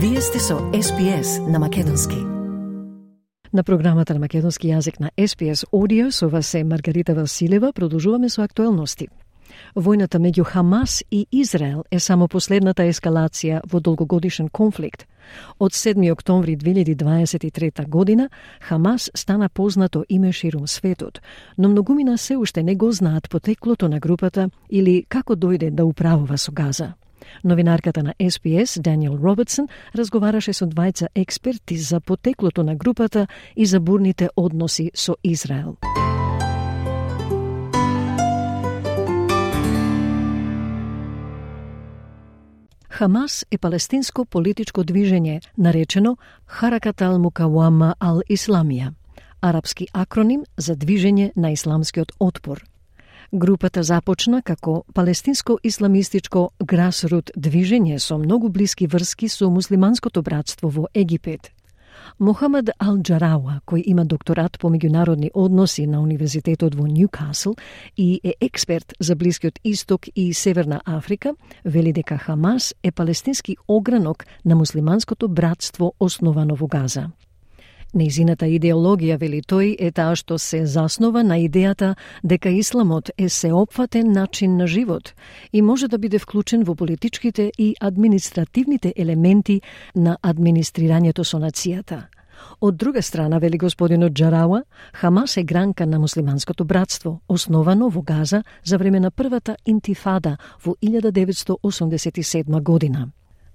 Вие сте со SPS на Македонски. На програмата на македонски јазик на SPS Audio со вас е Маргарита Василева. Продолжуваме со актуелности. Војната меѓу Хамас и Израел е само последната ескалација во долгогодишен конфликт. Од 7 октомври 2023 година Хамас стана познато име ширум светот, но многумина се уште не го знаат потеклото на групата или како дојде да управува со Газа. Новинарката на SPS, Даниел Робертсон, разговараше со двајца експерти за потеклото на групата и за бурните односи со Израел. Хамас е палестинско политичко движење, наречено Харакат ал Мукавама ал Исламија, арапски акроним за движење на исламскиот отпор – Групата започна како палестинско исламистичко грасрут движење со многу блиски врски со муслиманското братство во Египет. Мохамед Ал Джарауа, кој има докторат по меѓународни односи на Универзитетот во Ньюкасл и е експерт за Блискиот Исток и Северна Африка, вели дека Хамас е палестински огранок на муслиманското братство основано во Газа. Нејзината идеологија, вели тој, е таа што се заснова на идејата дека исламот е сеопфатен начин на живот и може да биде вклучен во политичките и административните елементи на администрирањето со нацијата. Од друга страна, вели господинот Джарауа, Хамас е гранка на муслиманското братство, основано во Газа за време на првата интифада во 1987 година.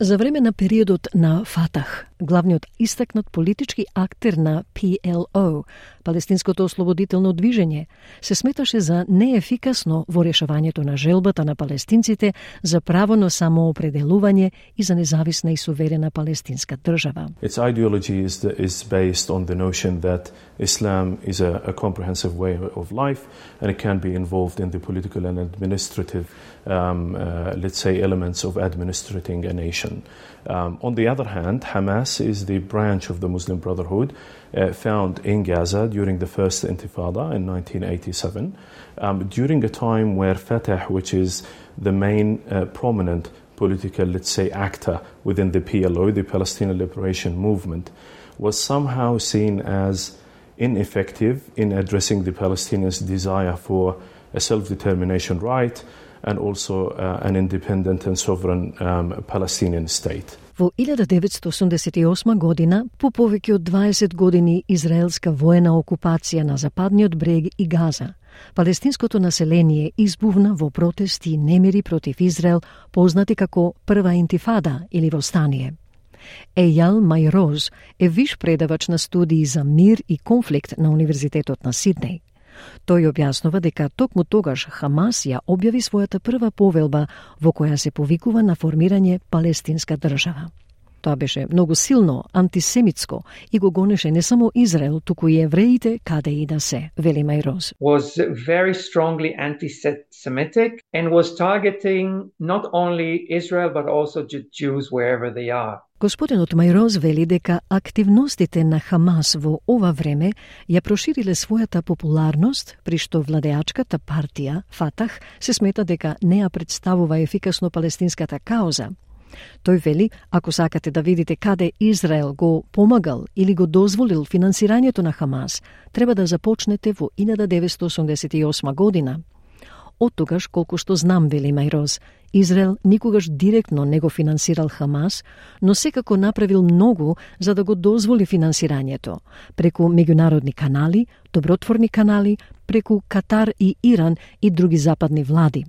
За време на периодот на Фатах, главниот истакнат политички актер на PLO, Палестинското ослободително движење, се сметаше за неефикасно во решавањето на желбата на палестинците за право на самоопределување и за независна и суверена палестинска држава. Its ideology is, the, is based on the notion that Islam is a, a comprehensive way of life and it can be involved in the political and administrative um, uh, let's say, elements of administrating a nation. Um, on the other hand, Hamas is the branch of the Muslim Brotherhood uh, found in Gaza during the first Intifada in 1987, um, during a time where Fatah, which is the main uh, prominent political, let's say, actor within the PLO, the Palestinian Liberation Movement, was somehow seen as ineffective in addressing the Palestinians' desire for a self determination right and also uh, an independent and sovereign um, Palestinian state. Во 1988 година, по повеќе од 20 години израелска воена окупација на Западниот брег и Газа, палестинското население избувна во протести и немири против Израел, познати како Прва интифада или Востание. Ејал Майроз е виш предавач на студии за мир и конфликт на Универзитетот на Сиднеј. Тој објаснува дека токму тогаш Хамас ја објави својата прва повелба во која се повикува на формирање палестинска држава. Тоа беше многу силно антисемитско и го гонеше не само Израел, туку и евреите каде и да се, вели Майроз. Was very strongly anti-Semitic and was targeting not only Israel but also Jews wherever they are. Господинот Мајроз вели дека активностите на Хамас во ова време ја прошириле својата популарност, при што владеачката партија, Фатах, се смета дека не ја представува ефикасно палестинската кауза, Тој вели, ако сакате да видите каде Израел го помагал или го дозволил финансирањето на Хамас, треба да започнете во 1988 година. Од тогаш, колку што знам, вели Мајроз, Израел никогаш директно не го финансирал Хамас, но секако направил многу за да го дозволи финансирањето, преку меѓународни канали, добротворни канали, преку Катар и Иран и други западни влади.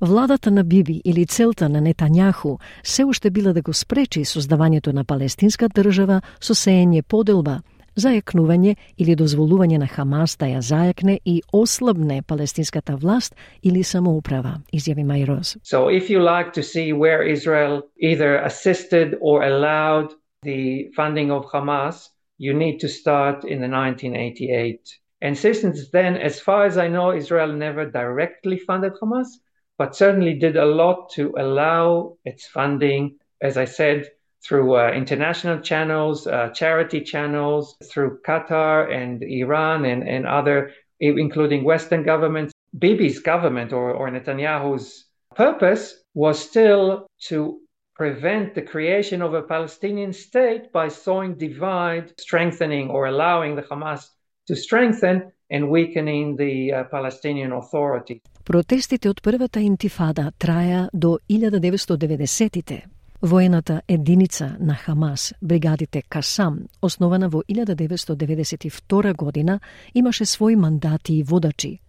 Владата на Биби или целта на Нетањаху се уште била да го спречи создавањето на палестинска држава со сеење поделба, зајакнување или дозволување на Хамас да ја зајакне и ослабне палестинската власт или самоуправа, изјави Майроз. So if you like to see where Israel either assisted or allowed the funding of Hamas, you need to start in the 1988. And since then, as far as I know, Israel never directly funded Hamas, but certainly did a lot to allow its funding, as I said, through uh, international channels, uh, charity channels, through Qatar and Iran and, and other, including Western governments. Bibi's government or, or Netanyahu's purpose was still to prevent the creation of a Palestinian state by sowing divide, strengthening or allowing the Hamas to strengthen and weakening the uh, Palestinian Authority. Протестите од првата интифада траја до 1990-тите. Воената единица на Хамас, бригадите Касам, основана во 1992 година, имаше своји мандати и водачи.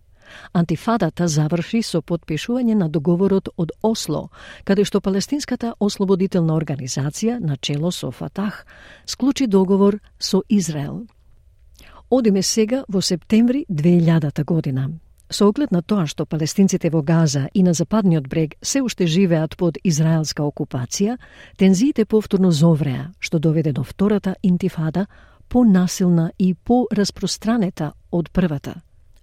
Антифадата заврши со подпишување на договорот од Осло, каде што Палестинската ослободителна организација, начело со Фатах, склучи договор со Израел. Одиме сега во септември 2000 година. Со оглед на тоа што палестинците во Газа и на западниот брег се уште живеат под израелска окупација, тензиите повторно зовреа, што доведе до втората интифада, понасилна и пораспространета од првата.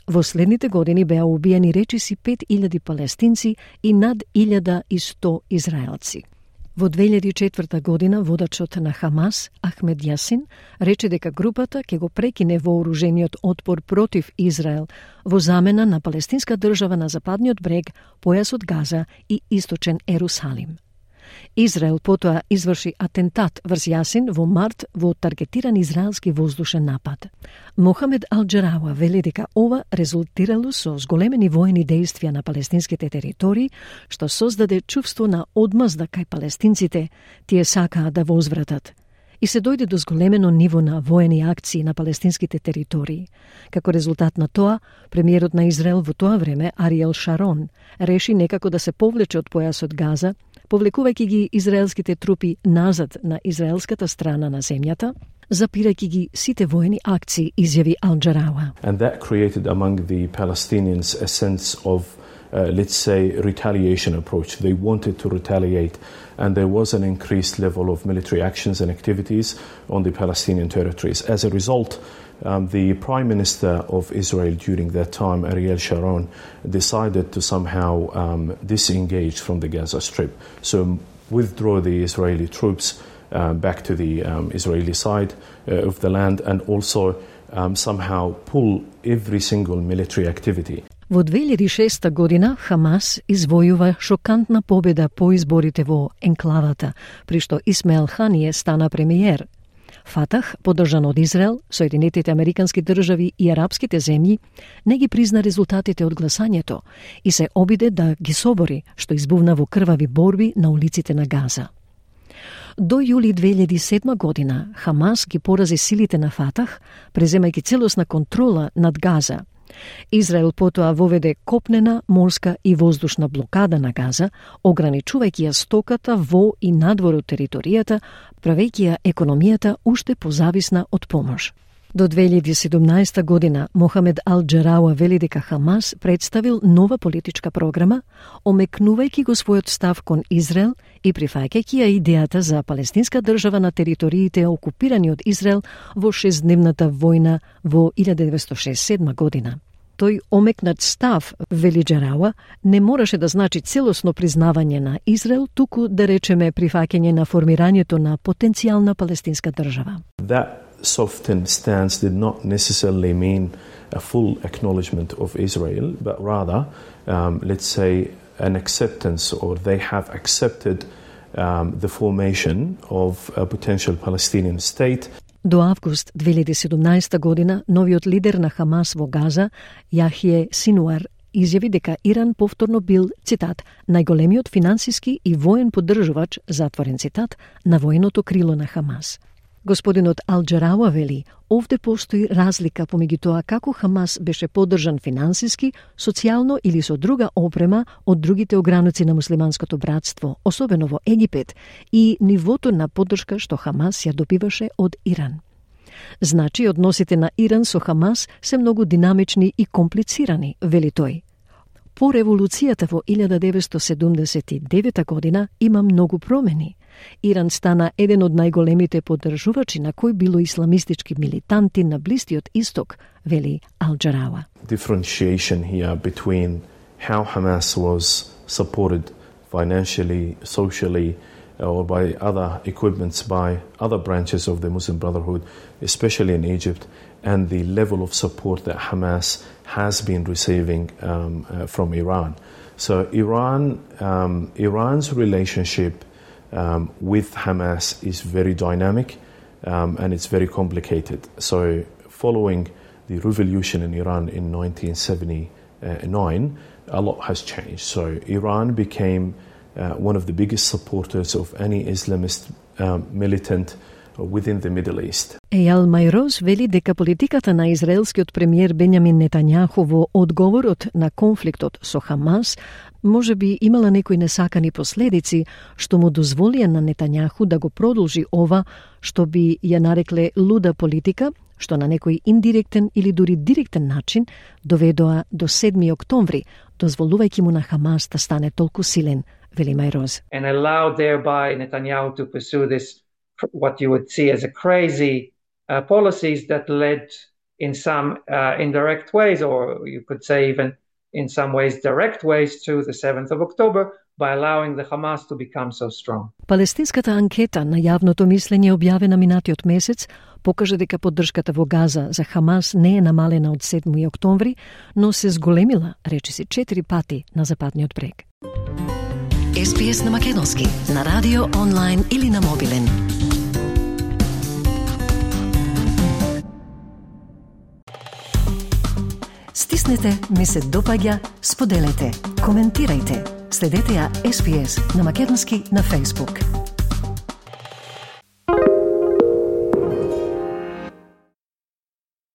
Во следните години беа убиени речиси 5000 палестинци и над 1100 израелци. Во 2004 година водачот на Хамас, Ахмед Јасин, рече дека групата ќе го прекине вооружениот отпор против Израел во замена на палестинска држава на западниот брег, појасот Газа и источен Ерусалим. Израел потоа изврши атентат врз Јасин во март во таргетиран израелски воздушен напад. Мохамед Алджарауа вели дека ова резултирало со зголемени воени действија на палестинските територии, што создаде чувство на одмазда кај палестинците, тие сакаа да возвратат и се дојде до зголемено ниво на воени акции на палестинските територии. Како резултат на тоа, премиерот на Израел во тоа време, Ариел Шарон, реши некако да се повлече од појасот Газа повлекувајќи ги израелските трупи назад на израелската страна на земјата, запирајќи ги сите воени акции, изјави Алджарауа. And that created among the Palestinians a sense of uh, let's say, retaliation approach. They wanted to retaliate, and there was an increased level of military actions and activities on the Palestinian territories. As a result, um, the Prime Minister of Israel during that time, Ariel Sharon, decided to somehow um, disengage from the Gaza Strip. So, withdraw the Israeli troops uh, back to the um, Israeli side uh, of the land and also um, somehow pull every single military activity. Во 2006 година Хамас извојува шокантна победа по изборите во енклавата, при што Исмаел Ханije стана премиер Фатах, поддржан од Израел, Соединетите Американски држави и арапските земји, не ги призна резултатите од гласањето и се обиде да ги собори, што избувна во крвави борби на улиците на Газа. До јули 2007 година Хамас ги порази силите на Фатах, преземајќи целосна контрола над Газа – Израел потоа воведе копнена, морска и воздушна блокада на Газа, ограничувајќи ја стоката во и надвор од територијата, правејќи ја економијата уште позависна од помош. До 2017 година Мохамед Ал Джарауа вели дека Хамас представил нова политичка програма, омекнувајќи го својот став кон Израел и прифаќајќи ја идејата за палестинска држава на териториите окупирани од Израел во шестдневната војна во 1967 година. Тој омекнат став, вели Джарауа, не мораше да значи целосно признавање на Израел, туку да речеме прифаќање на формирањето на потенцијална палестинска држава. That softened stance did not necessarily mean a full acknowledgement of Israel, but rather, um, let's say, an acceptance, or they have accepted um, the formation of a potential Palestinian state. До август 2017 година, новиот лидер на Хамас во Газа, Јахие Синуар, изјави дека Иран повторно бил, цитат, најголемиот финансиски и воен поддржувач, затворен цитат, на военото крило на Хамас. Господинот Алджарауа вели, овде постои разлика помеѓу тоа како Хамас беше поддржан финансиски, социјално или со друга опрема од другите ограници на муслиманското братство, особено во Египет, и нивото на поддршка што Хамас ја добиваше од Иран. Значи, односите на Иран со Хамас се многу динамични и комплицирани, вели тој. По револуцијата во 1979 година има многу промени – Иран стана еден од најголемите поддржувачи на кој било исламистички милитанти на Блистиот Исток, вели Алджарауа. Differentiation here between how Hamas was supported financially, socially, or by other equipments by other branches of the Muslim Brotherhood, especially in Egypt, and the level of support that Hamas has been receiving um, uh, from Iran. So Iran, um, Iran's relationship um, with Hamas is very dynamic um, and it's very complicated. So, following the revolution in Iran in 1979, a lot has changed. So, Iran became uh, one of the biggest supporters of any Islamist um, militant within the Middle East. Ејал Майроз вели дека политиката на израелскиот премиер Бенјамин Нетањаху во одговорот на конфликтот со Хамас може би имала некои несакани последици што му дозволија на Нетањаху да го продолжи ова што би ја нарекле луда политика, што на некој индиректен или дури директен начин доведоа до 7 октомври, дозволувајќи му на Хамас да стане толку силен, вели Мајроз. And allowed thereby Netanyahu to pursue this what you would see as a crazy uh, policies that led in some uh, indirect ways, or you could say even in some ways direct ways, to the 7th of October by allowing the Hamas to become so strong. Палестинската анкета на јавното мислење објавена минатиот месец покажа дека поддршката во Газа за Хамас не е намалена од 7 октомври, но се зголемила, речиси, четири пати на западниот брег. SPS на Македонски, на радио, онлайн или на мобилен. Стиснете, ми се допаѓа, споделете, коментирајте. Следете ја SPS на Македонски на Facebook.